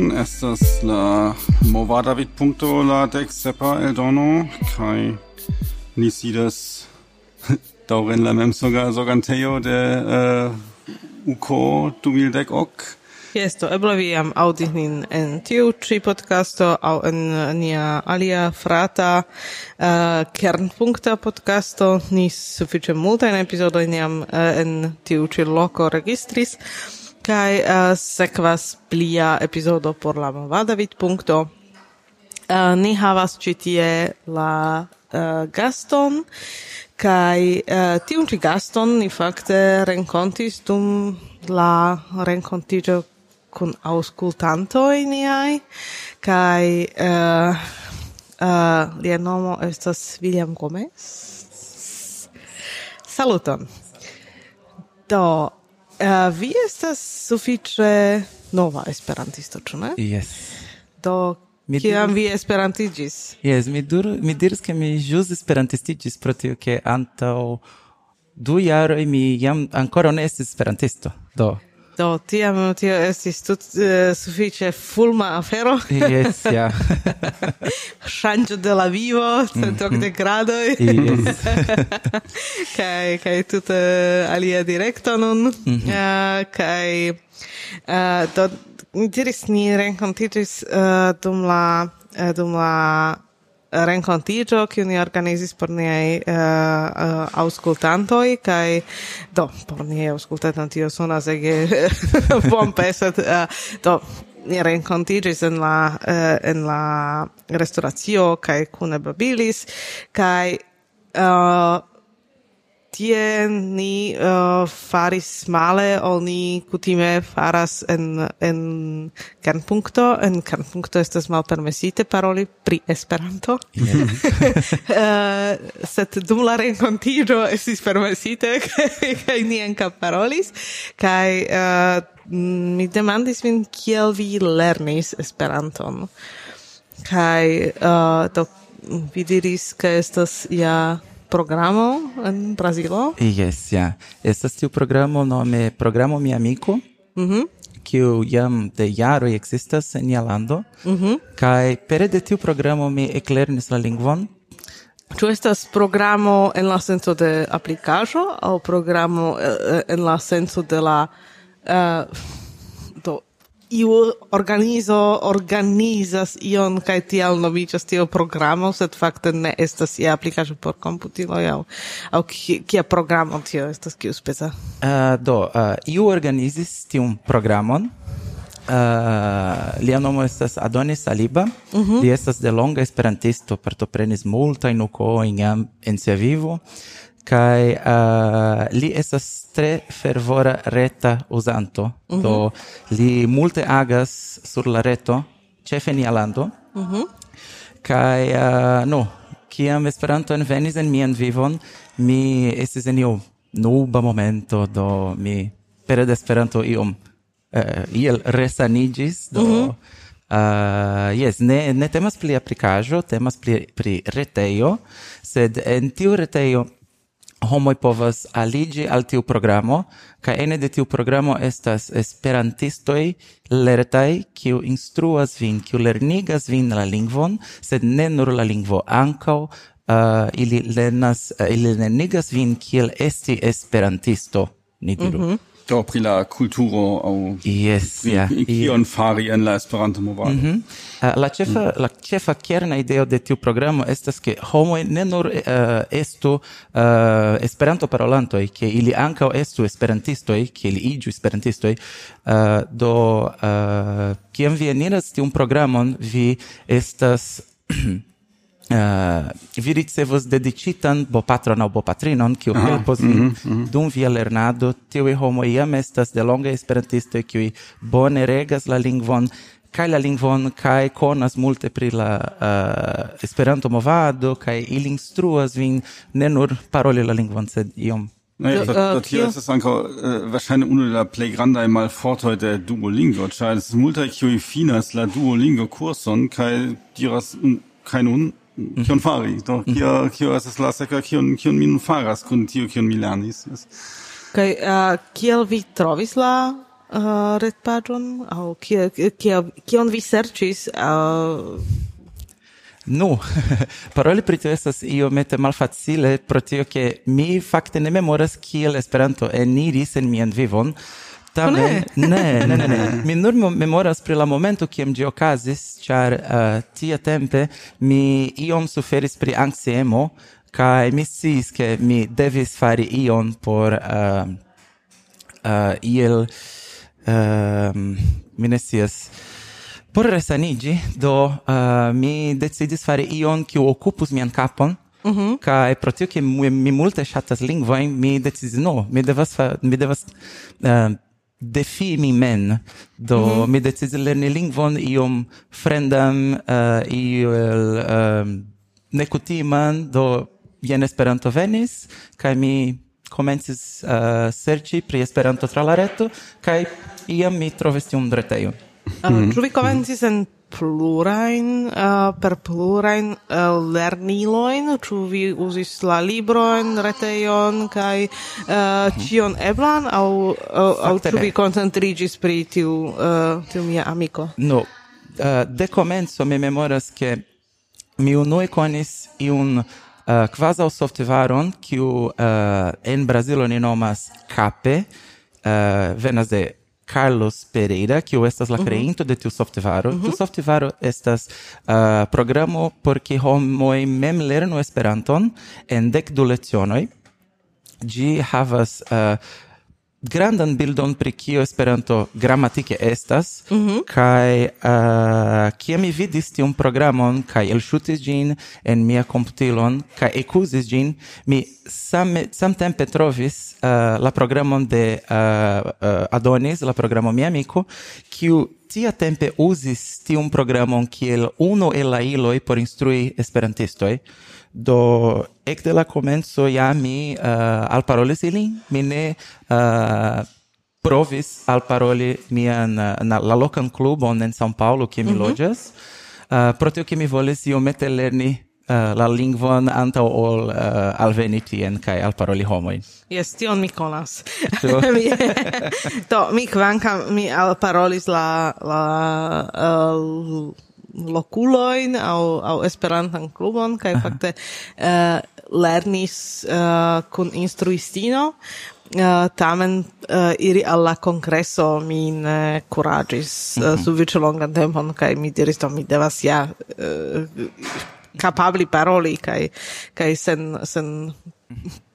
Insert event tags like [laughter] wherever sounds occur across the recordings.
Amazon estas la movada punto la dek sepa eldono kai ni sidas [laughs] dauren la memsoga zorgantejo de uh, UKO du mil dek ok. Jesto, eble vi jam aŭdis nin en tiu ĉi podcasto au en nia alia frata uh, kernpunkta podcasto. Ni sufiĉe multajn epizodojn jam uh, en tiu ĉi loco registris kai uh, sekvas plia epizodo por la movadavit punkto Uh, eh, ni havas ĉi tie la uh, gaston kai uh, tiun ĉi gaston ni fakte renkontis dum la renkontiĝo kun aŭskultantoj niaj kai uh, uh, lia nomo estas William Gomez. Saluton! Do, Uh, vi estas sufiĉe nova esperantisto, ĉu ne? Yes. Do Mi kiam vi esperantigis? Yes, mi, dur, mi diris ke mi ĵus esperantistiĝis pro tio ke antaŭ du jaroj mi jam ankoraŭ ne estis esperantisto. Do Do, tiam tio estis tut uh, sufiĉe fulma afero. Yes, ja. [laughs] Ŝanĝo de la vivo, centokdek mhm. gradoj. Yes. [laughs] kaj kaj tute eh, alia direkto nun. Mm -hmm. uh, kaj uh, do diris ni renkontiĝis uh, dum la uh, dum la rencontigio kiu ni organizis por niaj uh, uh, aŭskultantoj kaj do por niaj aŭskultantoj tio sonas ege bombe sed uh, do ni rencontigis en la uh, en la restoracio kaj kune babilis kaj uh, tie ni uh, faris male, oni kutime faras en, en canpuncto, en canpuncto estas malpermesite paroli pri Esperanto, yeah. Mhm. [laughs] uh, sed dum la renkontiĝo estis permesite, [laughs] kaj ni enca parolis, kai uh, mi demandis min kiel vi lernis Esperanton, kai uh, do vi diris, ke estas ja programo en Brazilo? Yes, ja. Yeah. Estas tiu programo nome Programo Mi Amico, mm -hmm. kiu jam de jaroj ekzistas en nia lando, mm kaj pere de tiu programo mi eklernis la lingvon, Ĉu estas programo en la senso de aplikaĵo aŭ programo eh, eh, en la senso de la uh, iu organizo organizas ion kaj tial nomiĝas tio programo, sed fakte ne estas ia aplikaĵo por komputiloj aŭ aŭ kia programo tio estas kiu speca. Uh, do, uh, iu organizis tiun programon. Uh, lia nomo estas Adonis Saliba. Uh -huh. Li estas delonga esperantisto, partoprenis multajn ukojn jam en sia vivo, kai uh, li estas tre fervora reta usanto mm -hmm. do li multe agas sur la reto chefe ni alando mm -hmm. kai uh, no kiam Esperanto envenis en mian vivon mi estis en iu nuba momento do mi per de Esperanto iom uh, iel resanigis do mm -hmm. Uh, yes, ne, ne temas pli aplicajo, temas pli, pri retejo, sed en tiu retejo homoi povas aligi al tiu programo ca ene de tiu programo estas esperantistoi lertai, kiu instruas vin, kiu lernigas vin la lingvon, sed ne nur la lingvo, ancau uh, ili lernas uh, ili lernigas vin kiel esti esperantisto, ni diru. Mm -hmm do pri la kulturo au yes, pri, ja, kion yeah. fari en la Esperanto movado. Mm -hmm. uh, la ĉefa mm. la ĉefa kerna ideo de tiu programo estas ke homoj ne nur uh, estu eh, uh, Esperanto parolantoj, ke ili ankaŭ estu esperantistoj, ke ili iĝu esperantistoj. Uh, do uh, kiam vi eniras tiun programon, vi estas [clears throat] uh, vi ricevos dedicitan bo patron au bo patrinon, kiu ah, helpos mm mm -hmm. dum via lernado, tiui homo iam estas de longa esperantisto, kiui bone regas la lingvon, kai la lingvon kai konas multe pri la eh, uh, Esperanto movado kai il instruas vin ne nur paroli la lingvon sed iom. Nee, das, das hier ist es einfach, äh, wahrscheinlich ohne la plej grandaj malfortoj der Duolingo, ĉar es ist kiuj finas la Duolingo kurson kaj diras kein un, Mm-hmm. kion fari? Do mm-hmm. kio kio estas la seka, kion kion min faras kun tio kion mi lernis yes. kaj uh, kiel vi trovis la uh, retpaĝon? Aŭ kiel kion vi serĉis uh... Nu, [laughs] paroli pri tio estas iomete malfacile pro tio ke mi fakte ne memoras kiel Esperanto eniris en mian vivon, Tamen, ne, ne, ne, ne. [laughs] Mi nur memoras pri la momento kiam gi okazis, ĉar uh, tia tempe mi iom suferis pri anksiemo kaj mi sciis ke mi devis fari ion por uh, uh, iel uh, mi ne scias por resanigi, do uh, mi decidis fari ion kiu okupus mian kapon Mm -hmm. Kaj pro tio, ke mi, mi multe shatas lingvoin mi decidis, no, mi devas, fa, mi devas uh, defini men do mm -hmm. mi decis lerni lingvon iom frendam uh, iel um, nekutiman do jen Esperanto venis kaj mi komencis uh, serĉi pri Esperanto tra la reto kaj iam mi trovis tiun retejon. Uh, mm -hmm. Ĉu vi komencis en plurain uh, per plurain uh, lerniloin ĉu vi uzis la libroin retejon kaj uh, ĉion eblan? Aŭ uh, aŭ ĉu vi koncentriĝis pri tiu uh, tiu mia amiko? No uh, de komenco mi memoras ke mi unue konis iun uh, kvazaŭ softvaron kiu uh, en Brazilo ni nomas Cape uh, venas de Carlos Pereira, que kiu estas la mhm. kreinto uh -huh. de tiu softvaro. Uh mhm. -huh. Tiu softvaro estas uh, programo por ke homoj mem lernu Esperanton en dek du lecionoi. Gi havas uh, grandan bildon pri kio Esperanto gramatike estas mm -hmm. kaj eh, uh, kia mi vidis tiun programon kaj elŝutis ĝin en mia komputilon kaj ekuzis ĝin mi same samtempe trovis uh, la programon de uh, uh, Adonis la programo mia amiko kiu tia tempe uzis tiun programon kiel unu el la iloj por instrui esperantistoj do ec de la comenzo ja mi uh, alparolis ilin mi ne uh, provis alparoli mian eh, na, la locan club on en São Paulo kie mi mm -hmm. loĝas uh, pro tio ke mi volis iomete lerni uh, la lingvon antaŭ ol uh, alveni tien kaj alparoli homojn. Jes, tion mi konas. Do, [laughs] [laughs] mi kvankam mi alparolis la, la uh, loculoin au au esperantan klubon kaj fakte uh, lernis eh, uh, kun instruistino. Uh, tamen uh, iri al la kongreso mi ne kuraĝis uh, mm -hmm. sufiĉe longan tempon kaj mi diris do mi devas ja uh, kapabli paroli kaj kaj sen sen mhm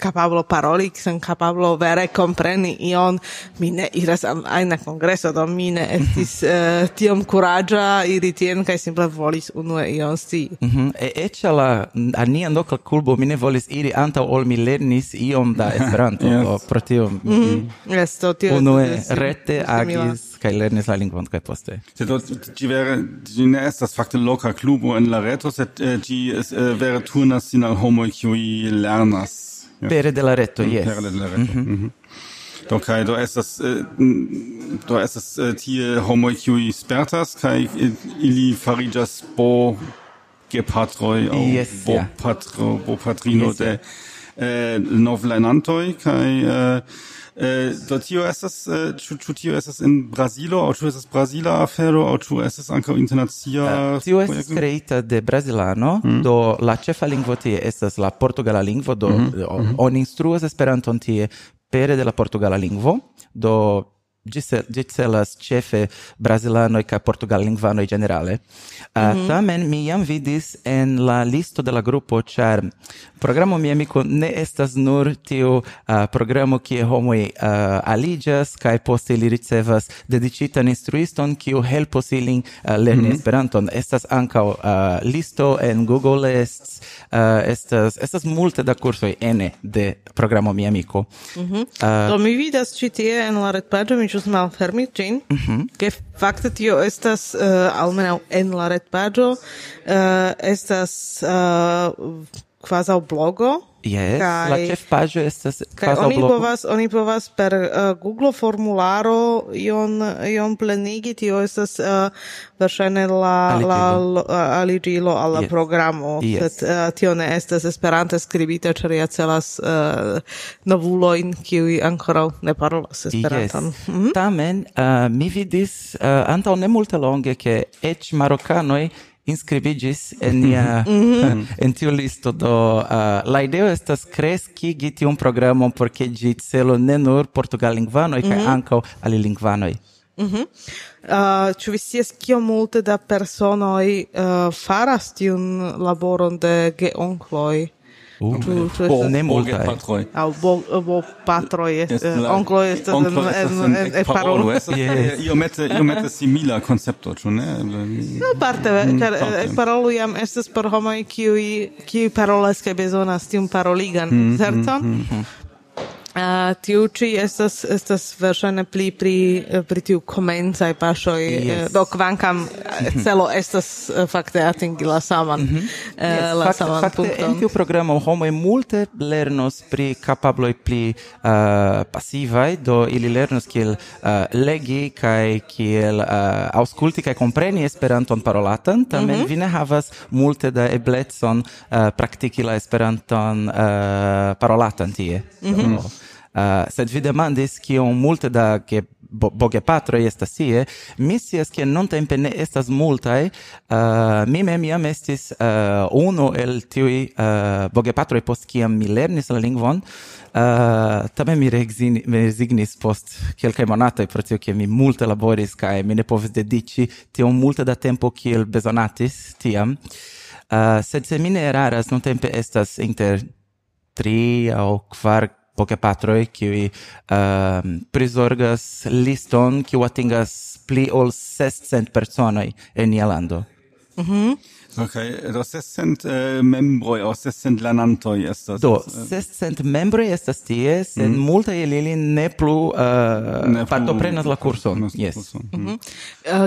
capablo paroli, sen capablo vere compreni ion, mi ne iras aina congreso, do mi ne estis uh, tiom curagia iri tien, kai simple volis unue ion si. Mm -hmm. E ecce la ania local culbo mi ne volis iri anta ol mi lernis iom da [laughs] esperanto, yes. o, pro tio mm -hmm. yes, to, tio unue rete agis, kai lernis la lingvon, kai poste. Se do, ci vere, ci ne estas fakte loka klubo en la reto, sed eh, ci eh, vere turnas sin al homo kiuj lernas Pere de la reto, mm, yes. Pere de la reto. Mm -hmm. Do kai do estas äh, mm, do estas äh, tie homo qui spertas kai äh, ili fariĝas bo gepatroi au yes, bo yeah. patro bo patrino yes, de äh, novlenantoi kai eh, äh, do tio estas uh, ĉu ĉu tio estas en Brazilo aŭ ĉu estas brazila afero aŭ ĉu estas ankaŭ internacia uh, tio estas kreita de brazilano mm. do la ĉefa lingvo tie estas la portugala lingvo do mm -hmm. oni instruas Esperanton tie pere de la portugala lingvo do ĝi celas ĉefe brazilanoj kaj portugallingvanoj generale. Uh, ah, mm -hmm. Tamen mi jam vidis en la listo de la grupo, ĉar programo mi Amiko ne estas nur tiu uh, programo kie homoj uh, aliĝas kaj poste ili ricevas dediĉitan instruiston kiu helpos ilin uh, lerni mm -hmm. Esperanton. Estas ankaŭ uh, listo en Google Lists, uh, estas, estas multe da kursoj ene de programo mi Amiko. Mm -hmm. uh, Do mi vidas ĉi tie en la retpaĝo, mi ĵus malfermi ĝin, mm -hmm. ke fakte tio estas uh, almenaŭ en la retpaĝo uh, estas uh, quasi blogo. Yes, kai, la chef pagio estas quasi oni blogo. Povas, oni povas per uh, Google formularo ion, ion plenigi, tio estas uh, verŝajne la, aligilo. la eh, aligilo al la yes. programo, yes. sed uh, tio ne estas esperante skribita, ĉar ja celas uh, novulojn, kiuj ankoraŭ ne parolas esperanton. Yes. Mm -hmm. Tamen, uh, mi vidis uh, antaŭ ne multe longe, ke eĉ marokanoj inscribigis en nia mhm. [laughs] [laughs] en tiu listo do uh, la ideo estas kreski giti un programo por ke ĝi celo ne nur portugallingvanoj kaj mhm. ankaŭ alilingvanoj. Mhm. Mm uh, ĉu vi scias kio multe da personoj uh, faras tiun laboron de geonkloj? ne das ein es parallel io meto io meto simila concepto, ĉu ne? No parte, ĉar ekparolo jam estas por homoj kiuj kiuj parolas kaj bezonas tiun paroligan certo? Uh, tiu ci estas estas verŝajne pli pri eh, pri tiu komencaj paŝoj eh, yes. do kvankam eh, mhm. celo estas fakte atingi la saman mm -hmm. yes. la fakte, saman fakte, punkton en tiu programo homoj multe lernos pri kapabloj pli uh, pasivaj do ili lernos kiel uh, legi kaj kiel uh, aŭskulti kaj kompreni Esperanton parolatan tamen mm -hmm. vi ne havas multe da eblecon uh, praktiki la Esperanton uh, parolatan tie mm -hmm. so, Uh, sed vi demandis on multe da ke bo, boge patro estas tie, mi sias ke nuntempe ne estas multaj. Uh, mi mem jam estis eh, uh, uno el tiuj uh, boge e post kiam mi lernis la lingvon. Uh, tamen mi rezignis post kelkaj monatoj pro tio ke mi multe laboris kaj mi ne povis dediĉi tiom multe da tempo kiel bezonatis tiam. Uh, sed se mi ne eraras, nuntempe estas inter tri aŭ kvar pokepatroj qui uh, ehm, prisorgas liston qui atingas pli ol 600 personoi en nia. Mhm. Mm Okay, do sescent uh, membroi, o sescent lanantoi estas. Do, sescent membroi estas tie, sed mm multa el ili ne plu, uh, ne plu partoprenas la curson. yes. Mhm. Mhm.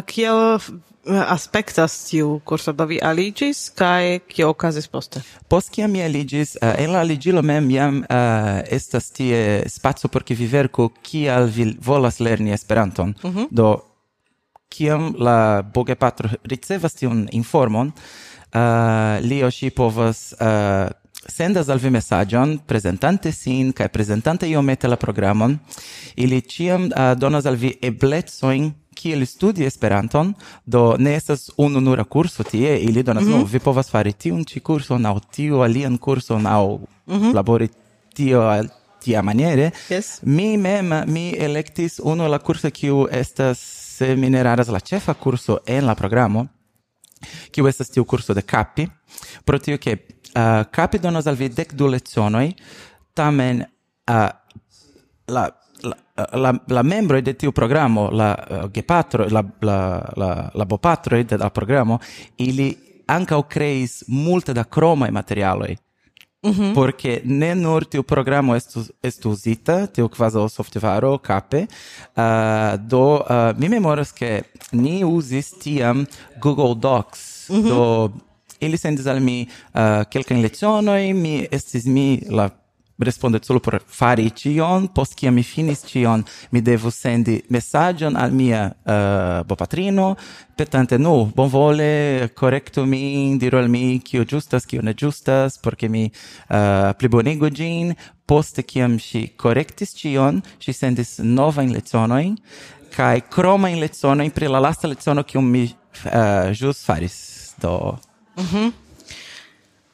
Kiel mm -hmm. uh, aspectas tiu curso do vi aligis kai kio okazis poste? Post kiam mi aligis uh, en la aligilo mem jam uh, estas tie spaco por ke vi verku kial vi volas lerni Esperanton. Mm -hmm. do kiam la bogepatro ricevas tiun informon eh, uh, li o si povas uh, sendas al vi messagion presentante sin kaj presentante iomete la programon. Ili ciam uh, donas al vi eblecojn kiel studi Esperanton, do ne estas unu nura kurso tie, ili donas, mm -hmm. no, vi povas fari tiun ci kurson, au tiu alian kurson, au mm -hmm. labori tio al tia maniere. Yes. Mi mem, mi electis unu la curso kiu estas semineraras la cefa curso en la programo, kiu estas tiu curso de capi, pro tio che uh, capi donas al vi dec du lezionoi, tamen uh, la la, la, membro de tiu programo, la uh, gepatro, la, la, la, la bopatro de la programo, ili ancau creis multe da cromai materialoi. Mm -hmm. Porque ne nur tiu programo estu, estu usita, tiu quasi softvaro cape, uh, do uh, mi memoras che ni usis tiam Google Docs, mm -hmm. do ili sendis al mi uh, quelcan lecionoi, mi estis mi la responde solo por fari cion, post kia mi finis cion, mi devo sendi messagion al mia uh, bopatrino, petante, nu, bon vole, correcto mi, diro al mi, kio giustas, kio ne giustas, porque mi eh, uh, plibonigo gin, post kiam si correctis cion, si sendis novain lezonoin, kai cromain lezonoin pri la lasta lezono kium mi uh, jus faris, do... Mm -hmm.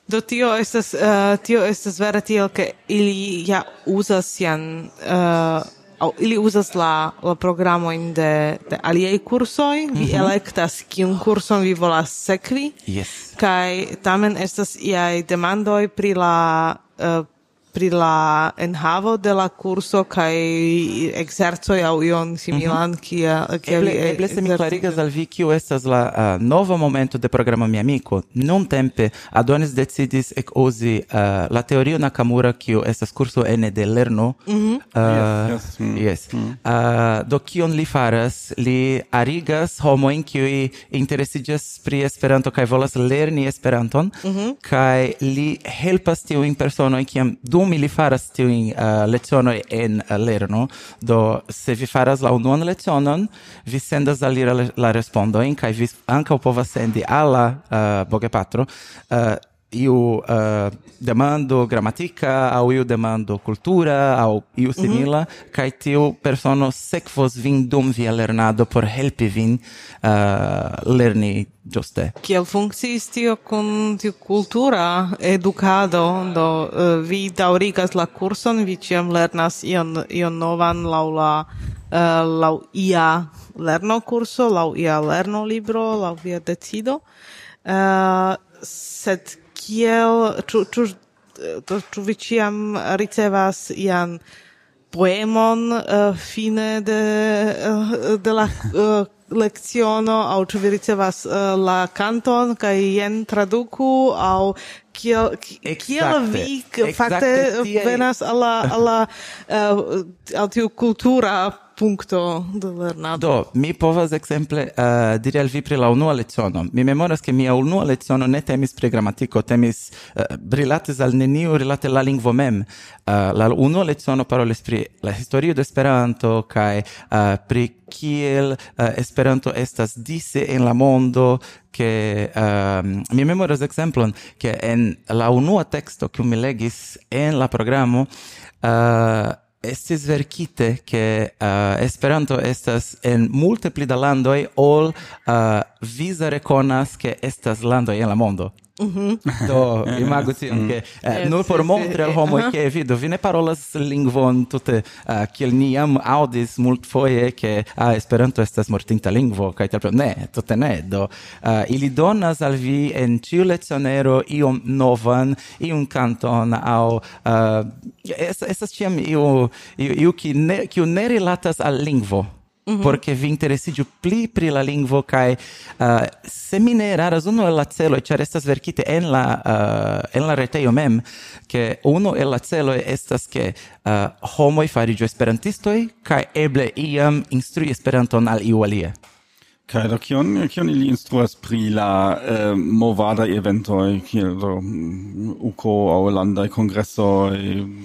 Do tio estas uh, tio estas vera tio ke ili ja uzas sian uh, au, ili uzas la la programojn de de aliaj kursoj mm -hmm. vi mhm. elektas kiun kurson vi volas sekvi yes. kaj tamen estas iaj demandoj pri la uh, pri la enhavo de la curso kai exerco au ion similan mm -hmm. kia eble, eble se mi clarigas al vi kiu estas la uh, nova momento de programa mi amico non tempe adonis decidis ek uzi uh, la teorio nakamura kiu estas curso ene de lerno mm -hmm. uh, yes, yes. Mm yes. Mm uh, do kion li faras li arigas homo in kiu interesigas pri esperanto kai volas lerni esperanton mm -hmm. kai li helpas tiu in persono kiam du dum ili faras tiujn uh, lecionoj en uh, lerno, do se vi faras la unuan lecionon, vi sendas al li la respondojn kaj vi ankaŭ povas sendi al la uh, bogepatro uh, iu uh, demando gramatica au iu demando cultura au iu mhm. simila mm -hmm. kai tiu persono sekvos vin dum via lernado por helpi vin uh, lerni giuste. Kiel funkciis tio kun tiu kultura edukado? Do uh, vi daurigas la kurson vi ciam lernas ion ion novan lau la uh, lau ia lerno kurso lau ia lerno libro lau via decido. Uh, sed kiel, ĉu, ĉu, ĉu vi ĉiam ricevas ian poemon uh, fine de, uh, de la eh, uh, leciono, au ĉu vi ricevas uh, la canton kai jen traduku, au kiel, kiel vi fakte venas al la, uh, al tiu kultura punto de lernado? Do, mi povas exemple uh, eh, diri al vi pri la unua leciono. Mi memoras che mia unua leciono ne temis pri gramatiko, temis uh, rilatis al neniu rilate la lingvo mem. Uh, la unua leciono parolis pri la historio de Esperanto kai uh, pri kiel uh, Esperanto estas dise en la mondo, che uh, mi memoras exemplon che en la unua texto che mi legis en la programo uh, estis verkite ke uh, Esperanto estas en multe pli da landoj ol eh, uh, visa rekonas ke estas landoj en la mondo. Mm-hmm. Do [laughs] imagu tion mm. ke eh, nur por montri al homoj ke uh-huh. vidu vi ne parolas lingvon tute eh, kiel niam audis mult aŭdis che, ke Esperanto estas mortinta lingvo kaj tal, ne tutte ne do ili donas al vi en ciu lezionero iom novan iun kanton aŭ estas ciam iu iu ki ne rilatas al lingvo. -hmm. porque vi interesiĝu pli pri la lingvo kaj uh, se mi ne eraras unu el la celoj ĉar estas verkite en la uh, en la retejo mem ke unu el la celoj estas ke uh, homoj fariĝu esperantistoj kaj eble iam instrui Esperanton al iu alia Kai do kion kion ili instruas pri la eh, movada evento kiel do mm, uko aŭ congresso kongresoj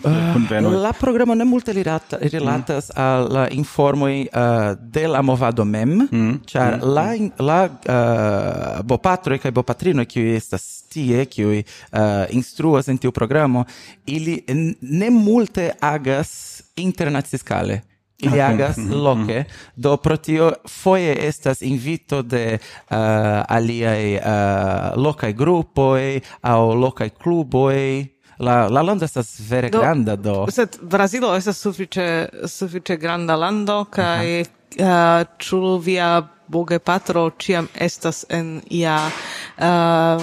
ah, kunvenoj uh, la programo ne multe rilata, rilatas mm. al la informo uh, eh, de la movado mem mm. char mm. la la eh, uh, kai bo patrino qui estas tie ki uh, eh, instruas en tiu programo ili ne multe agas internaciskale ili agas [laughs] mhm. loke. Do pro tio foje estas invito de uh, aliaj uh, lokaj grupoj aŭ lokaj kluboj. La la lando estas vere do, granda do. Sed Brazilo estas sufiĉe sufiĉe granda lando kaj uh, ĉu via bogepatro ciam estas en ia uh,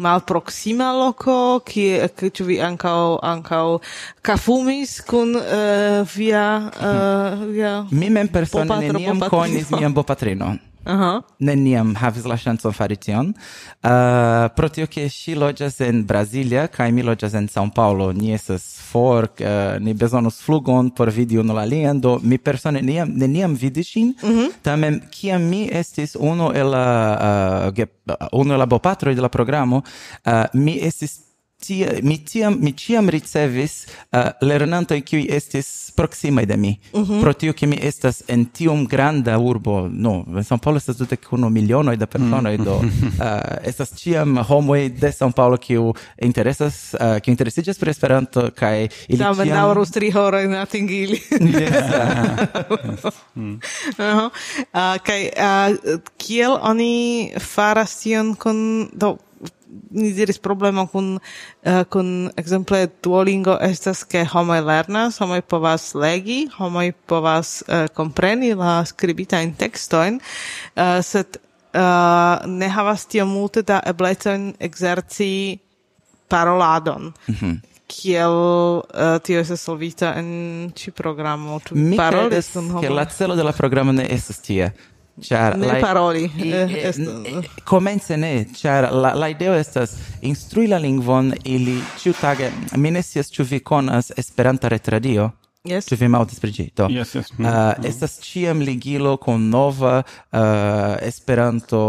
malproxima loco, ki ciu vi ankao ankao kafumis kun uh, via, uh, mhm. via Mi mem persone neniam conis mian bopatrinon. Aha. Neniam havis la ŝancon fari tion. Uh, pro tio che si loĝas en Brasilia, kaj mi loĝas en São Paulo. Ni estas for, uh, ni bezonos flugon por vidi unu la alian, do mi persone neniam, neniam vidis ŝin. Mm -hmm. Tamen kiam mi estis unu el la uh, uh unu el la bopatroj de la programo, uh, mi estis tia, mi tiam mi tiam ricevis uh, lernantoj qui estis proxima de mi mm -hmm. pro tio che mi estas en tiom granda urbo no en São Paulo estas tute kun milionoj da personoj mm -hmm. do mhm. uh, estas tiam homo de São Paulo kiu interesas uh, kiu interesigas per Esperanto kai ili Same tiam daŭrus tri horo na tingili yes. mm. [laughs] uh -huh. uh, kai uh, kiel oni faras tion kun do ni diris problemo kun uh, kun ekzemple Duolingo estas ke homoj lernas, homoj povas legi, homoj povas uh, kompreni la skribitajn tekstojn, uh, sed uh, ne havas tiom multe da eblecojn ekzerci paroladon. Mm -hmm. Kiel uh, tio estas solvita en ĉi programo? Mi parolis kun? Ke la celo de la programo ne estas tie. Char, ne la, paroli. E, e, eh, eh, eh. comence ne, char la, la ideo estas instrui la lingvon ili ciutage, mi ne sias ciu vi conas Esperanta retradio, Yes. Ĉu vi aŭdis pri ĝi? Do. Yes, yes. Mm. Uh, estas ĉiam ligilo kun nova uh, Esperanto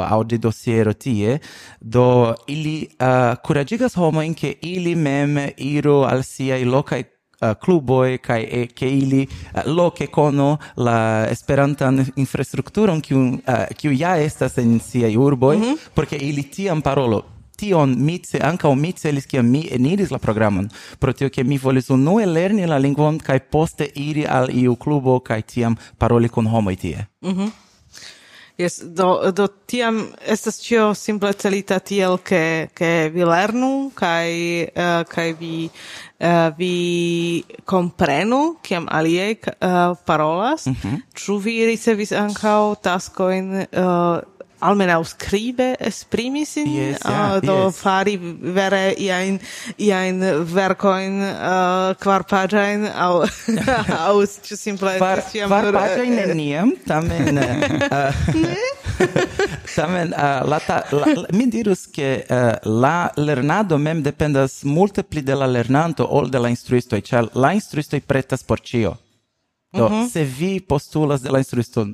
aŭdidosiero tie, do ili uh, kuraĝigas homojn ke ili mem iru al siaj lokaj Eh, cluboi kai e eh, ke ili eh, loke kono la esperantan infrastrukturon kiu kiu ja estas en siaj urboj mm -hmm. porque ili tiam parolo tion mi ce ankaŭ mi celis kiam mi eniris la programon pro tio ke mi volis unue lerni la lingvon kaj poste iri al iu klubo kaj tiam paroli kun homoj tie. Mm -hmm. Yes, do, do tiam estas cio simple celita tiel che, che vi lernu kai, uh, eh, kai vi, uh, vi comprenu kiam aliei uh, parolas. Mm -hmm. Ču vi ricevis ancao taskoin uh, eh, almenau scribe esprimi sin yes, ah, yeah, uh, do yes. fari vere iain iain vercoin ah, uh, quar paginain au [laughs] au ci simple quar, quar paginain neniam tamen uh, [laughs] [laughs] tamen uh, la, ta, la, la mi dirus che uh, eh, la lernado mem dependas multe pli de la lernanto ol de la instruisto e cioè la instruisto pretas por cio do mm -hmm. se vi postulas de la instruisto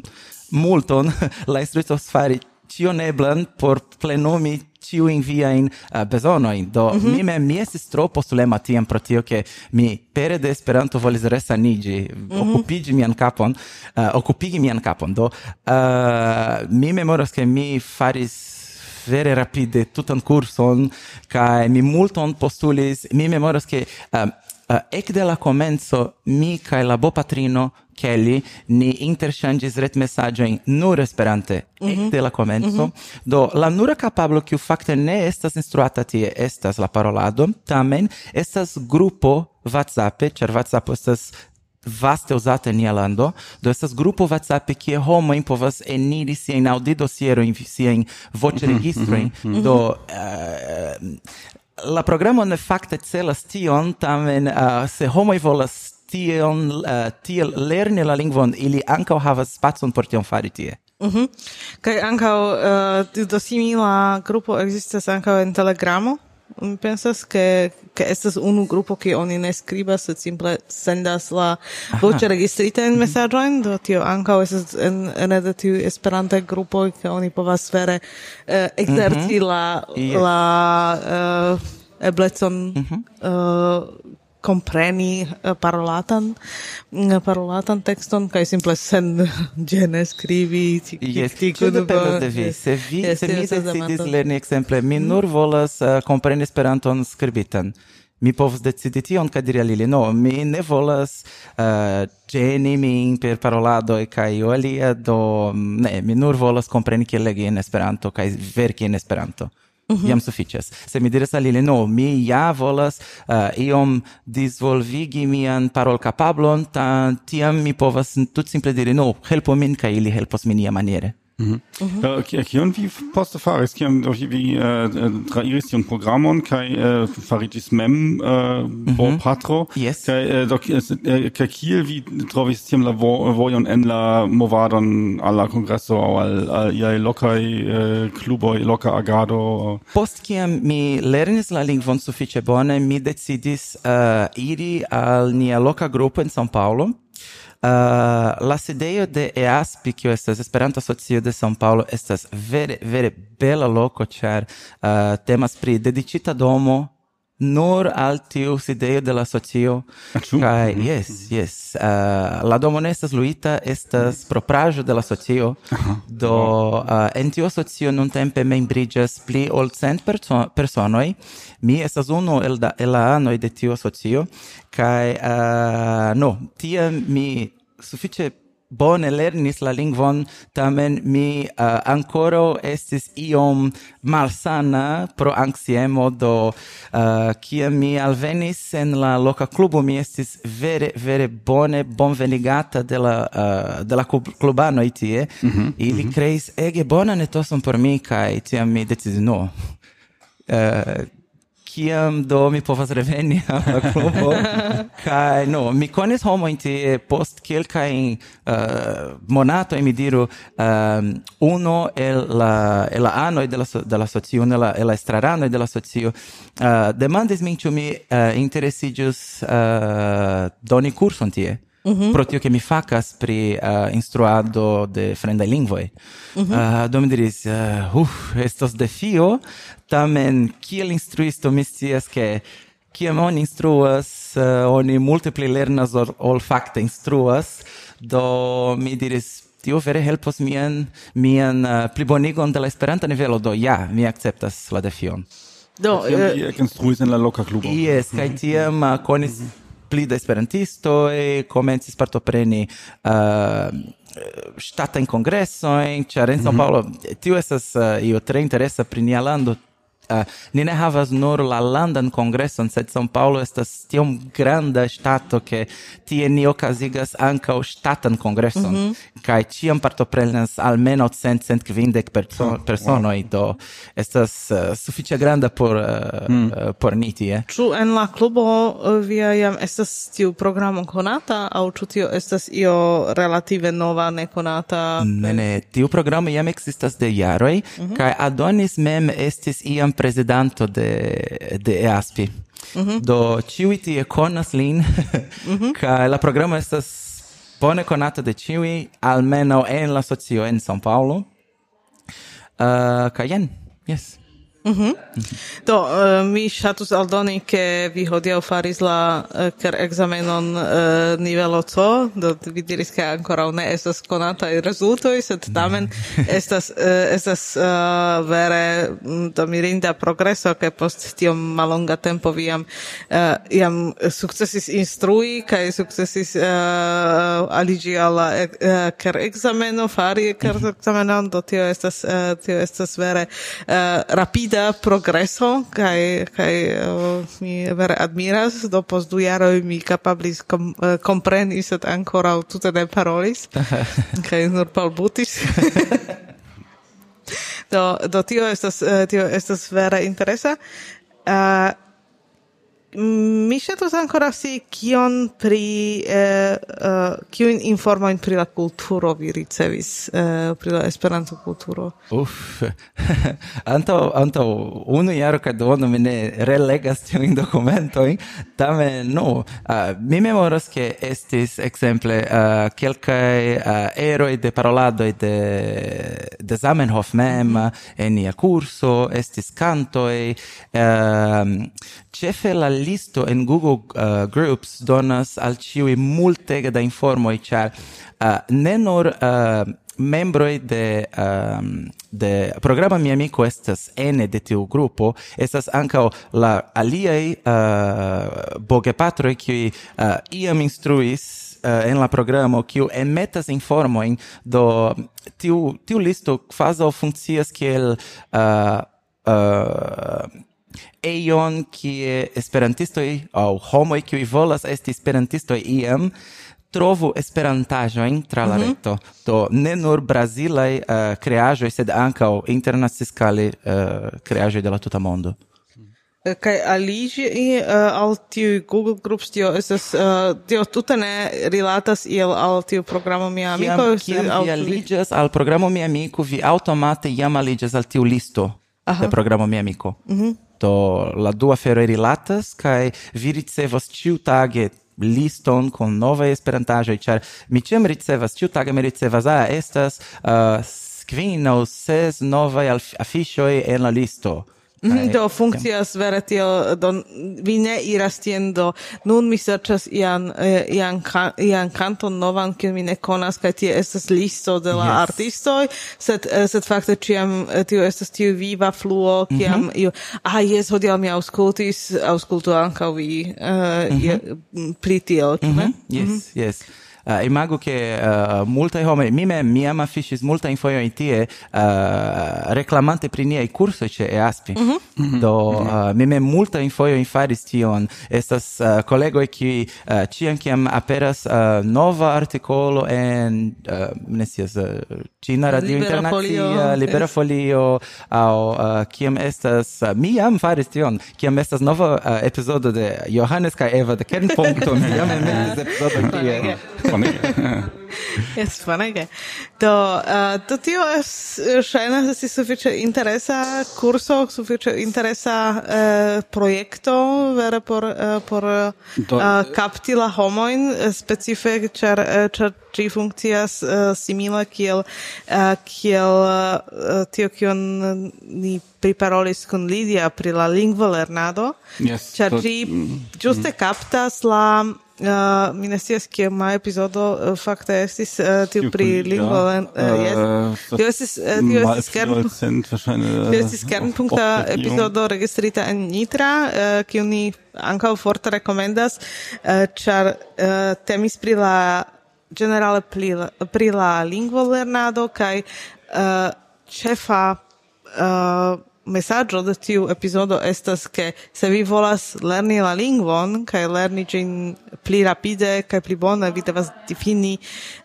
multon la instruisto fari tion eblan por plenumi ciuin viain uh, eh, besonoin. Do, mm -hmm. mi mem, mi estis tro postulema tiam pro tio che mi, pere de Esperanto, volis resanigi, mm -hmm. occupigi mian capon, uh, eh, occupigi mian capon. Do, uh, mi memoras che mi faris vere rapide tutan curson, kai mi multon postulis, mi memoras che uh, uh, ec de la comenzo mi kai la bo patrino Kelly ni interŝanĝis retmesaĝojn nur Esperante mm -hmm. ekde la komenco. Mm -hmm. Do la nura capablo kiu fakte ne estas instruata tie estas la parolado, tamen estas grupo WhatsApp, ĉar WhatsApp estas vaste usata en nia lando, do estas grupo WhatsApp kie homoj povas eniri siajn aŭdidosierojn, siajn voĉregistrojn, mm -hmm. do uh, la programo ne fakte celas tion, tamen uh, se homoj volas tion, uh, tiel lerni la lingvon, ili ankaŭ havas spacon por tion fari tie. Mhm. Mm Kaj ankaŭ uh, do simila grupo ekzistas ankaŭ en Telegramo. Mi pensas ke ke estas unu grupo ke oni ne skribas, sed simple sendas la voĉe registritajn mesaĝojn, do tio ankaŭ estas en ene de tiuj Esperantaj grupoj ke oni povas vere uh, ekzerci mm -hmm. la yes. la uh, eblecon mm -hmm compreni eh, parolatan mm, parolatan texton kaj simple sen [laughs] gene scrivi ti yes, tic, tic, dependas de vi. se vi yes, se mi decidis lerni exemple mi mm. nur volas eh, uh, compreni Esperanton skribitan mi povs decidi tion kaj diri alili no mi ne volas uh, geni min per parolado kaj io alia do mm, ne mi nur volas compreni kiel legi en Esperanto kaj verki en Esperanto. Mhm. Jam -hmm. Suficias. Se mi diras al ili, no, mi ja volas uh, iom disvolvigi mian parol capablon, ta, tiam mi povas tut simple diri, no, helpo min, ca ili helpos min ia maniere. Mhm. okay, Äh, kion vi poste faris? Kiam oh, vi äh, äh trairis tion programon Kai äh, Faritis mem äh, mhm. bo patro? Yes. Kai äh, do äh, kaj kiel vi trovis tiam la vo, vojon en la movadon alla congresso au al, al iai locai äh, cluboi, loca agado? Post kiam mi lernis la lingvon sufiĉe bone mi decidis uh, iri al nia loka grupo en San Paolo Uh, la sidejo de EASPI, kio estas Esperanto Asocio de São Paulo, estas vere vere bela loko, ĉar uh, temas pri dediĉita domo nur al tiu sidejo de la socio. Kaj, yes, yes. Uh, ah, la domo ne estas luita, estas propraĵo de la socio. Do uh, en tiu socio nuntempe membriĝas pli ol cent perso personoj. Mi estas unu el, da, el la anoj de tiu socio. Kaj, uh, no, tiam mi sufiĉe bone lernis la lingvon, tamen mi uh, ancora estis iom malsana pro anxiemo, do eh, uh, kia mi alvenis en la loca clubo, mi estis vere, vere bone bonvenigata de la, uh, de la clubano itie, mm -hmm, ili mm -hmm. creis ege bonan etoson por mi, kai tiam mi decis no. Uh, kiam do mi povas reveni al la klubo. [laughs] Kaj no mi konis homo inti post kelkajn eh, uh, monato mi diru um, uno el la el la anoj de la de la socio la el la estraranoj de la socio uh, demandis min ĉu mi uh, interesiĝus uh, doni kurson tie mm -hmm. pro tio che mi facas pri uh, instruado de fremdaj lingvoj. Mm -hmm. uh, do mi diris, uh, uff, estos defio, tamen kiel instruisto mi scias che kiam oni instruas, uh, oni multe pli lernas ol, ol facte instruas, do mi diris, tio vere helpos mian, mian uh, plibonigon de la esperanta nivelo, do ja, mi acceptas la defion. Do, uh, mi instruis en la loca clubo Yes, kai mhm. tiam uh, konis... Mm -hmm pli da esperantisto e comencis partopreni eh, uh, stata in congresso in San mm -hmm. Paulo tio esas uh, eh, io tre interessa pri nia lando Uh, ni ne havas nur la landan kongreson, sed São Paulo estas tiom granda stato che tie ni okazigas ankaŭ o kongreson congresson, mm -hmm. kaj ĉiam partoprenas almeno cent, cent kvindek perso oh, wow. do estas uh, sufiĉe granda por, uh, mm. uh, por ni tie. ĉu en la clubo uh, via jam estas tiu programo konata aŭ ĉu tio estas io relative nova nekonata Ne, ne, tiu programo jam existas de jaroj mm -hmm. kaj Adonis mem estis iam presidente de, de EASP. Mm -hmm. Do ciui tie conas lin, mm -hmm. ca la programo estas bone conata de ciui, almeno en la socio en São Paulo. Uh, ca jen, yes. Mhm. Mm Do uh, mi ŝatus aldoni ke vi hodiaŭ faris la eh, uh, ker ekzamenon uh, eh, nivelo C, do vi diris ke ankoraŭ ne estas konataj rezultoj, sed tamen mhm. estas uh, estas uh, vere mm, do mirinda progreso ke post tiom malonga tempo vi jam uh, jam sukcesis instrui kaj sukcesis uh, aliĝi al la uh, ker ekzameno fari mhm. ker ekzamenon do tio estas uh, tio estas vere uh, rapida da progreso kai kai uh, mi vere admiras. Do post du jaro mi kapablis kom, uh, kompreni sed ancora tutte ne parolis. [laughs] Kai nur palbutis. [laughs] Do do tio estas uh, tio estas vera interesa. Uh, mi ŝatus ankoraŭ si kion pri eh, uh, kiujn informojn pri la kulturo vi ricevis eh, pri la Esperanto kulturo. Uff. [laughs] antaŭ antaŭ unu jaro kaj duono mi ne relegas tiujn dokumentojn, tamen nu no. uh, mi memoras ke estis ekzemple uh, kelkaj uh, eroj de paroladoj de de Zamenhof mem en nia kurso, estis kantoj, uh, ĉefe la listo en Google uh, Groups donas al ciui multega da informoi, char uh, ne nur uh, membroi de um, de programa mi amico estas ene de tiu grupo estas ankaŭ la aliaj uh, bogepatroj kiuj uh, iam instruis uh, en la programo kiu informo informojn do tiu tiu listo kvazaŭ funkcias kiel uh, uh, eion kie esperantistoi au homoj kiuj volas esti esperantistoi iam trovu esperantajoin tra la mm -hmm. reto. Ne nur brazilaj eh, uh, creajoi, sed ancao internaciscali uh, eh, creajoi de la tuta mondo. Eh, kaj aliĝi uh, al tiu Google Groups, tio estas, uh, tio tuta ne rilatas iel al tiu programo Mia Amiko? Kiam, kiam vi aligas al programo Mia Amiko, vi automate jam aligas al tiu listo Aha. de programo Mia Amiko. Mm -hmm. Do la dua fero rilatas kai vi ricevas ciu tage liston con nova esperantaĵoj, char mi chem ricevas, ĉiutage mi ricevas, ah, estas ah, uh, quin aŭ ses novaj afishoi en la listo. Mhm, kaj, do funkcias vere tio, do vi ne iras tien do. Nun mi serĉas ian ian ian kanton novan kiun mi ne konas kaj tie estas listo de la yes. artistoj, sed sed fakte ĉiam tio estas tiu viva fluo kiam mm -hmm. io ah jes hodiaŭ mi aŭskultis aŭskultu ankaŭ vi uh, mm -hmm. pri tio, mm -hmm. Yes, mm -hmm. yes. Eh, uh, imago che eh, uh, multa home mi me mi ama fishis multa in foio in tie uh, reclamante pri niai curso ce e aspi mm -hmm. Mm -hmm. do uh, mi me multa in foio in faris tion estas uh, collego e qui uh, ciam kiam aperas uh, nova articolo en uh, nesias uh, Cina Radio internazia folio. [laughs] Libera. Folio au uh, kiam estas uh, mi am faris tion kiam estas nova uh, episodio de Johannes kai Eva de Kernpunkto mi am emendas episodo Bonege. [laughs] Jes, bonege. Do, uh, do tio es, ŝajnas esti sufiĉe interesa kurso, sufiĉe interesa uh, projekto, vere por, uh, por do, uh, kapti la homojn, specife ĉar ĉar ĝi funkcias uh, simile kiel uh, kiel uh, tio kion ni priparolis kun Lidia pri la lingvo lernado, yes, ĉar ĝi mm. ĝuste mm kaptas la Uh, mi ne scias kie ma epizodo uh, fakte estis uh, tiu pri lingvo uh, uh, yes. tio estis uh, [laughs] tio estis kern tio estis kernpunkta epizodo registrita en Nitra uh, kiu ni ankaŭ forte rekomendas uh, ĉar uh, temis pri la generale pri, pri la lingvo lernado kaj uh, ĉefa uh, mesaggio de tiu episodo estas che se vi volas lerni la lingvon kaj lerni ĝin pli rapide kaj pli bone vi devas difini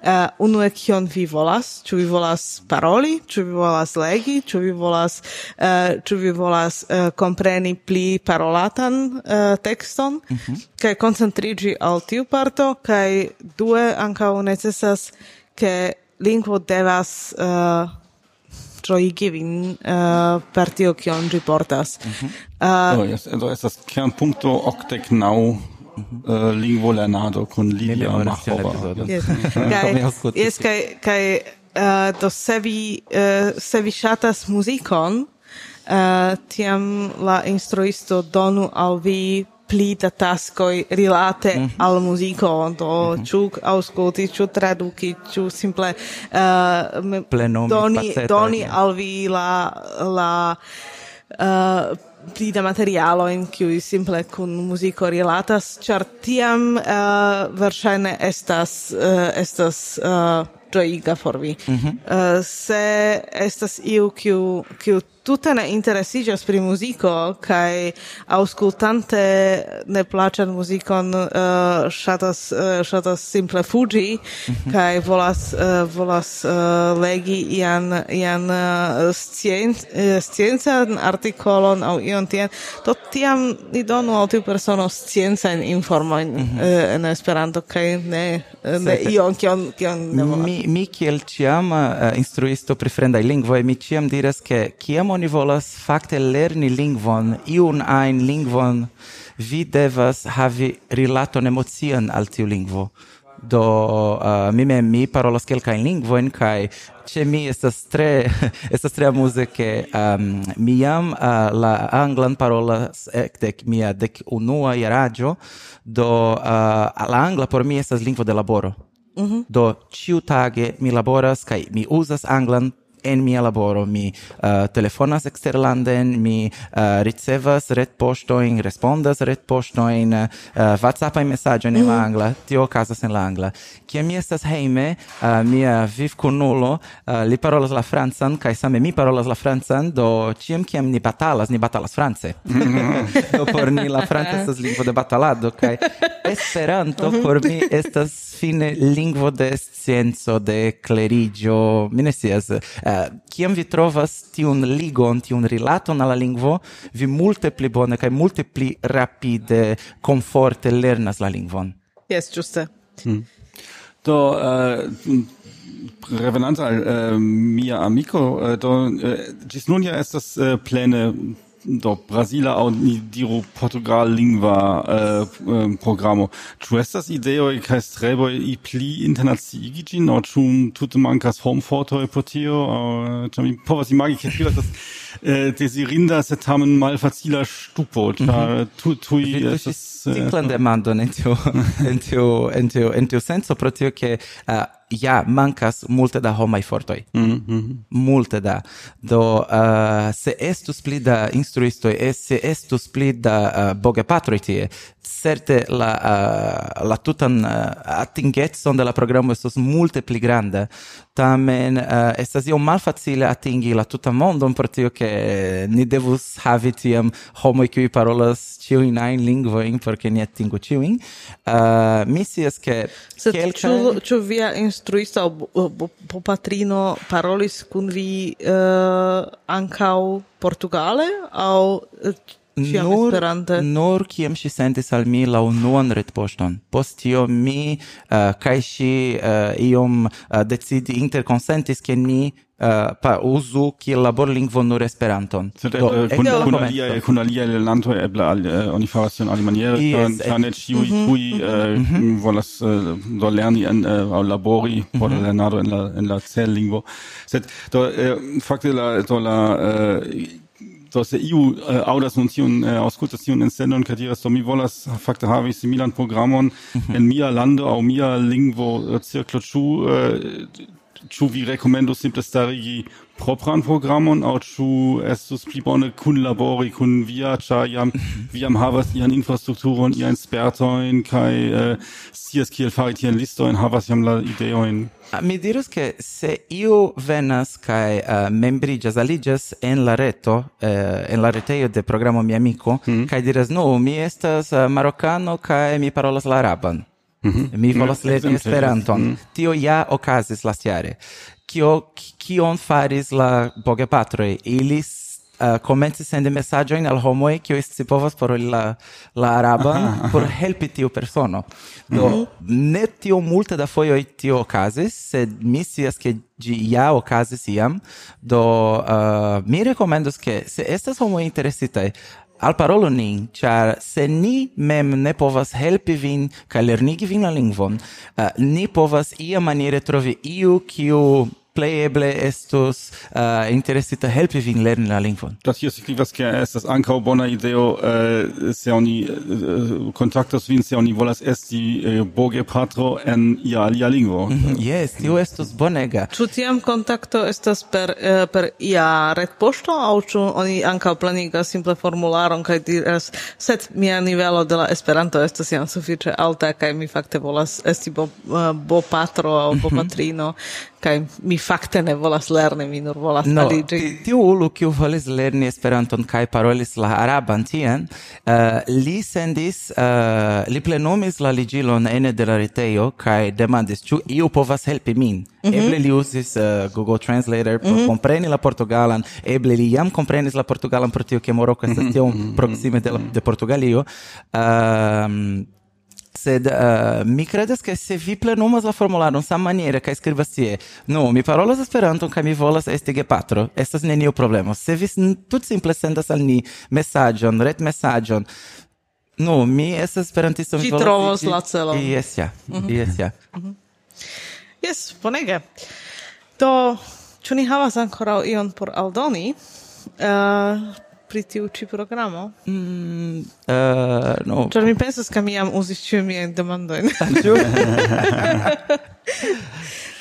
uh, unue kion vi volas. Ĉu vi volas paroli? Ĉu vi volas legi? Ĉu vi volas uh, ĉu vi volas uh, kompreni pli parolatan uh, tekston? Mm -hmm. kaj koncentriĝi al tiu parto kaj due ankaŭ necesas ke lingvo devas uh, troi vin uh, eh, per tio kion ĝi portas. Mm -hmm. uh, do, yes, do estas kernpunkto okdek naŭ Uh, eh, lingvo lernado kun Lilia Machova. [laughs] Yes. kaj, yes, kai, kai, uh, do se vi, uh, se vi shatas muzikon, uh, tiam la instruisto donu al vi pli da taskoj rilate mm -hmm. al muziko, do mm -hmm. ĉu aŭskulti, ĉu traduki, ĉu simple eh, uh, Plenomi doni, paceta, doni eh. al vi la, la uh, pli da materialo in cui simple kun muziko rilatas, char tiam uh, verŝajne estas, uh, estas uh, ĝojiga por vi. Mm -hmm. uh, se estas iu kiu kiu tutta ne interesigas pri muziko kaj ne plaĉan muzikon uh, ŝatas uh, ŝatas simple fuĝi mm -hmm. kaj volas uh, volas uh, legi ian ian uh, scien, uh, sciencan artikolon aŭ ion tien to tiam ni donu al tiu persono sciencajn informojn mm -hmm. uh, en Esperanto kaj ne ne ion kion kion ne volas. Mi mi kiel tiama uh, eh, instruisto pri fremdaj lingvoj mi tiam diras ke kiam oni volas fakte lerni lingvon iun ajn lingvon vi devas havi rilaton emocian al tiu lingvo. Do uh, mi mem mi parolas kelkajn lingvojn kaj ĉe mi estas tre [laughs] estas tre amuze ke um, mi jam uh, la anglan parolas ekde mia dek unua jaraĝo. Do uh, la angla por mi estas lingvo de laboro. Mm -hmm. Do, ciu tage mi laboras, kai mi usas anglan en mia laboro. Mi uh, telefonas eksterlanden mi uh, ricevas retpoŝtojn respondas retpoŝtojn uh, WhatsAppaj mesaĝojn mm. en la mhm. angla tio okazas en la angla. Kiam mi estas hejme uh, mia vivkunulo uh, li parolas la francan kaj same mi parolas la francan do ĉiam kiam ni batalas ni batalas france. [laughs] Do por ni la franca estas lingvo de batalado kaj Esperanto mhm. por mi estas fine lingvo de scienco de clerigio mi ne scias Eh, kiam vi trovas tiun ligon, tiun rilaton alla lingvo, vi multe pli bone kaj multe pli rapide, komforte lernas la lingvon. Yes, giusto. Hmm. Do eh, uh, revenant al uh, mia amico, uh, do uh, gis nun ja estas uh, plene do Brasila aŭ diro Portugallingva eh, eh, programo. Ĉu estas ideoj kaj streboj pli internaciigi ĝin aŭ ĉu tute mankas homfortoj por tio aŭ eh, ĉar mi povas imagi ke tio estas eh, desirinda sed tamen malfacila ŝtupo ĉar mhm. tu tuj estas simplan eh, demando en tio [laughs] en tio en tio en tio senso pro tio ke ja mancas multe da homai fortoi. Mm -hmm. Multe da. Do uh, se estus pli da instruistoj, se estus pli da eh, uh, bogepatroj tie, certe la uh, la tutan uh, attingetson de la programo estos multe pli grande, Tamen uh, estas iom malfacile atingi la tutan mondon per tio che ni devus havi tiam homoj kiuj parolas ĉiujn ajn lingvojn por perché ni attingu ciu in. Uh, mi scias Sed kelkaj... ĉu, ciu via instruisto instruisto popatrino parolis kun vi eh, uh, ankaŭ portugale au eh, Ciam nur, esperante. Nur kiam si sentis al mi la unuan retpoŝton. Post tio mi eh, uh, kai si uh, iom uh, decidi interkonsentis, ke ni uh, pa uzu ki labor lingvo nur Esperanton. Sed Do, eh, eh, kun, kun, alia, kun alia lanto eble al, uh, oni faras en alimaniere, yes, ĉar ne ĉiuj tuj volas uh, do lerni en, uh, labori mhm, por mm lernado en la, en la cellingvo. Sed do uh, fakte la, do la uh, do se iu eh, audas nun tiun eh, aŭskultas tiun elsendon kaj diras do mi volas fakte havi similan programon mhm. en mia lando aŭ mia lingvo cirklo ĉu Ĉu vi rekomendus simple starigi propran programon aŭ ĉu estus pli bone kunlabori kun via, ĉar jam mhm. vi jam havas ian infrastrukturon, iajn spertojn kaj eh, scias kiel fari tiajn listojn, havas jam la ideojn. Mi dirus ke se iu venas kaj uh, membriĝas, aliĝas en la reto, uh, en la retejo de programo mi Amiko, mm. kaj diras, "Nu, no, mi estas eh, marokano kaj mi parolas la araban." Mm -hmm. Mi volas mm, lerni Esperanton. Mm. Tio ja okazis lastjare. Kio kion faris la bogepatroj? Ili uh, komencis sendi mesaĝojn al homoj kiuj scipovas paroli la la araban por helpi tiu persono. Do mm -hmm. ne tio multe da fojoj tio okazis, sed mi scias ke ĝi ja okazis iam. Do uh, mi rekomendos ke se estas homoj interesitaj al parolo nin, char se ni mem ne povas helpi vin, ca lernigi vin la lingvon, uh, ni povas ia maniere trovi iu kiu pleeble estus uh, äh, interesita helpi vin lerni la lingvon. Das hier signifas ke estas ankaŭ bona ideo uh, se oni äh, uh, kontaktas vin se oni volas esti uh, boge patro en ia alia lingvo. Mm -hmm. Yes, tio estus bonega. Ĉu tiam kontakto estas per uh, per ia retpoŝto aŭ ĉu oni ankaŭ planigas simple formularon kaj diras sed mia nivelo de la Esperanto estas jam sufiĉe alta kaj mi fakte volas esti bo, uh, bo patro aŭ mhm. bo patrino kaj mi fakte ne volas lerni, mi nur volas no, aliĝi. Tiu ulu, kiu volis lerni Esperanton kaj parolis la araban tien, uh, li sendis, uh, li plenumis la ligilon ene de la retejo kaj demandis ĉu iu povas helpi min. Mm -hmm. Eble li uzis uh, Google Translator por mm -hmm. compreni la portugalan, eble li jam comprenis la portugalan pro tio ke Maroko estas mm [laughs] -hmm. tiom proksime de, la, de Portugalio. Uh, sed uh, mi credas che se vi plenumas la formularon sam maniere ca skribas tie nu mi parolas esperanto ca mi volas esti gepatro estas neniu problemo. Se vi tut simple sendas al ni messagion, ret messagion, nu mi estas esperantisto mi volas trovos la celo. Yes, ja. Mhm. Yes ja. Mhm. Yes, bonege. Do ču ni havas ancora ion por aldoni? Uh, pri tiu ĉi programo? Mm, uh, no. Ĉar mi pensas, ke mi jam uzis ĉiujn miajn demandojn. [laughs] Ah,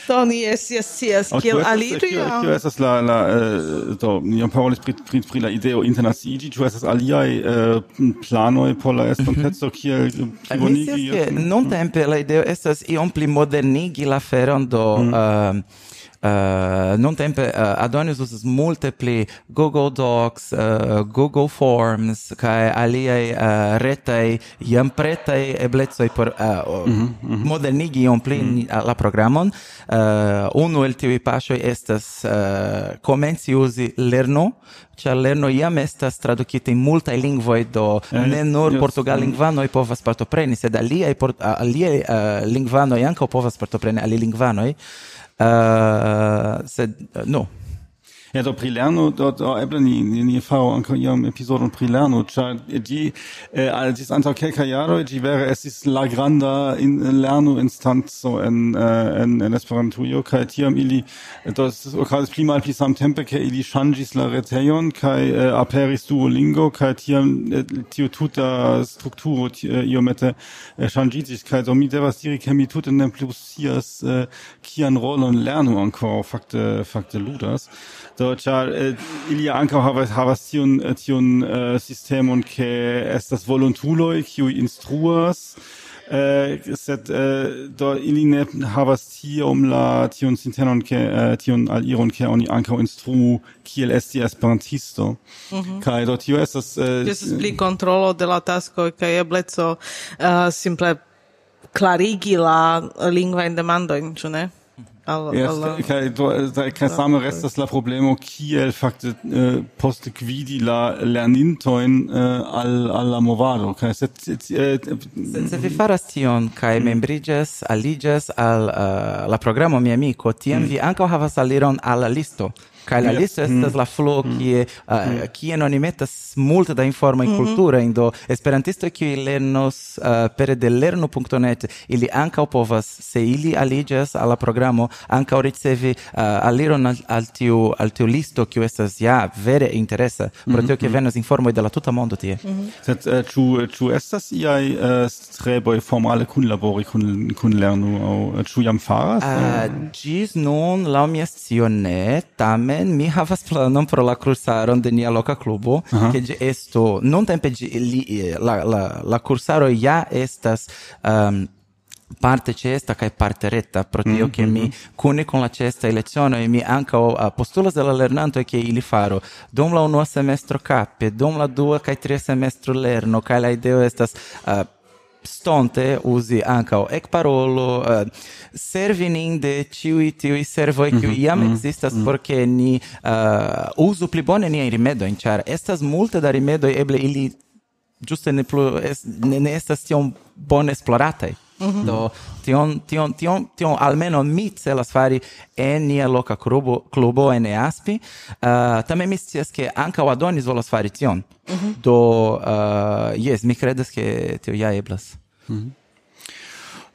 do [laughs] ni es yes, yes, kiel aliri jam. Kio estas la, la, eh, do, ni jam parolis pri, pri, pri la ideo internaciigi, ĉu estas aliaj eh, planoj por la mhm. estonteco kiel plibonigi? Mi nuntempe la ideo estas iom pli modernigi la feron do... Mhm uh, non tempe uh, adonis usas multe pli Google Docs, uh, Google Forms, kai aliai uh, retai iam pretai eblezoi por uh, mm -hmm, mm -hmm. modernigi iom pli mm -hmm. la programon. Uh, unu el tivi pasioi estas uh, comenzi usi Lerno, cia lerno iam estas traducite in multaj lingvoi, do eh, ne nur yes, portugallingvanoj mm. povas partopreni sed aliaj aliaj uh, lingvanoi anco povas partopreni alilingvanoj Uh, said uh, no. Ja, do pri lerno, do, oh, do eble ni, ni, ni faro anko iam episodon pri lerno, cia di, eh, äh, altis anto kelka jaro, di vere esis la granda in, lerno instanzo en, uh, äh, en, en Esperantujo, kai tiam ili, do es okazis pli mal pli samtempe, kai ili shangis la reteion, kai uh, aperis Duolingo, kai tiam eh, tio tuta strukturo eh, iomete uh, shangis, kai do mi devas diri, ke mi tute ne plus sias kian rolon lerno anko, fakte, fakte ludas. Do char eh, ili anka havas havas tiun eh, tiun uh, sistemon ke estas volontuloj kiuj instruas Uh, sed uh, do ili ne havas tiom la tion sintenon ke uh, tion al aliron ke oni ankaŭ instru kiel esti esperantisto mm -hmm. kaj do tio estas uh, estas pli kontrolo de la tasko kaj ebleco uh, simple klarigi la lingvajn demandojn ĉu ne Kaj, kaj same restas la problemo kiel fakte äh, eh, post gvidi la lernintoin eh, äh, al, al la movado Kai äh, se, eh, se vi faras tion kai mm. membriges aliges al uh, la programo mi amico, tiam mm. vi anka havas aliron al la listo kai la listo estas mm. la flo mm. ki eh, mm. ki en oni metas multe da informa in mm-hmm. cultura indo esperantisto ki lernos eh, per de lerno.net ili anka povas se ili aligas al la programo anka ricevi eh, aliron al tiu al tiu listo ki estas ja vere interesa pro tio mm-hmm. ke venas informo de la tuta mondo tie. Mm-hmm. Sed ĉu ĉu estas iaj streboi formale kunlabori kun kunlernu au ĉu jam faras? Gis nun la mia scio tamen tamen mi havas planon pro la cursaro de nia loca clubo, uh -huh. che esto, non tempe gi, li, la, la, la cursaro ja estas... Um, parte cesta kai parte retta pro tio mm -hmm. che mi mhm. cune con la cesta elezione e mi anca uh, postulas della lernanto che ili faro dom la uno semestro cappe dom la dua kai tre semestro lerno kai la ideo estas uh, stonte usi anca ec parolo uh, servi nin de ciui tiui servoi mm -hmm, iam mm -hmm, existas mm -hmm. porque ni uh, usu pli bone niai rimedoi char estas multe da rimedoi eble ili giuste ne plu es, ne, ne estas tiom bone -hmm. Do tion tion tion tion almeno mi celas fari en nia loka klubo klubo en Aspi. Uh, tamen mi scias ke ankaŭ Adonis volas fari tion. Mm -hmm. Do uh, jes mi kredas ke tio ja eblas. Mm -hmm.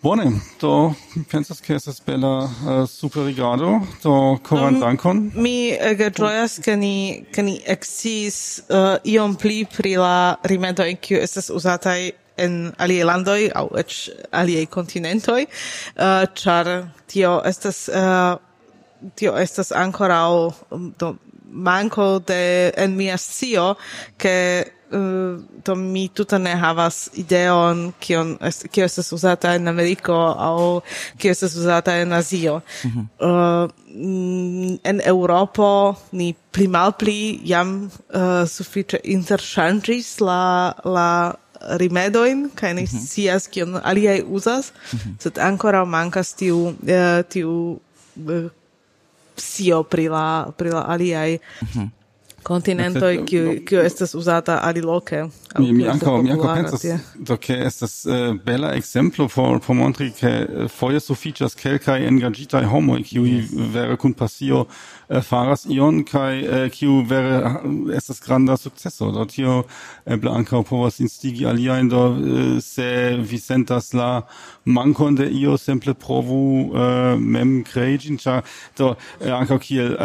Bone, do pensas che estas bella uh, eh, superigado, do coran um, dankon. Mi ege gioias che ni, che ni exis uh, iom pli pri la rimedoi kiu estas usatai en alie landoi au ec alie continentoi, uh, eh, char tio estas, uh, tio estas ancorau mm, do, manco de en mia scio, che uh, eh, to mi tuta ne havas ideon kion est, kio estas uzata en Ameriko au kio estas uzata en Azio. Mhm. Mm -hmm. uh, en Europo ni pli malpli jam uh, sufiĉe interŝanĝis la la rimedoin, kai ne mm -hmm. kion aliaj uzas, mm -hmm. sed ancora mancas tiu, eh, tiu eh, scio pri la, pri la aliaj mm -hmm continento che che estas usata ali loke mi mi ankaŭ mi ankaŭ pensas do che estas eh, uh, bella exemplo por por montri ke eh, foje so features kelkai engagita homo qui yes. vere kun pasio uh, faras ion kai uh, kiu vere estas granda successo do tio eble ankaŭ povas instigi aliajn do se vi sentas la mankon de io simple provu mem kreiĝin ĉar do ankaŭ kiel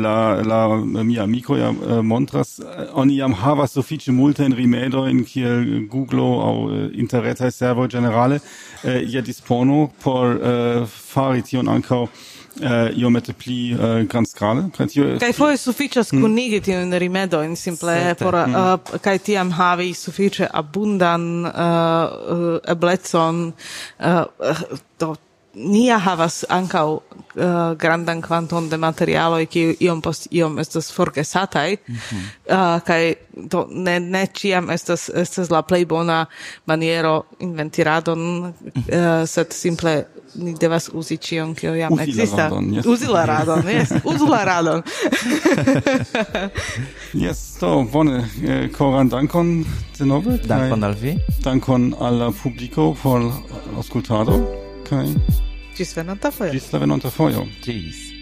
la la mia amico ja jam uh, äh, montras uh, oni jam havas sufiĉe multajn rimedojn kiel Google aŭ äh, uh, interretaj servoj generale uh, ja dispono por uh, fari tion ankaŭ uh, iomete pli uh, grandskale. Kaj tio kaj foje sufiĉas mm. kunigi tiujn rimedojn simple eh, Sete. por uh, kaj tiam havi sufiĉe abundan uh, eblecon uh, uh, nia havas ankaŭ uh, grandan kvanton de materialoi kiu iom post iom estas forgesataj mm -hmm. uh, kai to ne ne ĉiam estas estas la plej bona maniero inventiradon mm -hmm. uh, sed simple ni devas uzi ĉion kio jam ekzistas uzi la radon yes uzi la radon [laughs] yes to bone eh, koran dankon denove dankon al vi dankon al publiko por auscultado kai okay. Ĝis venonta fojo. Ĝis la venonta fojo. Ĝis.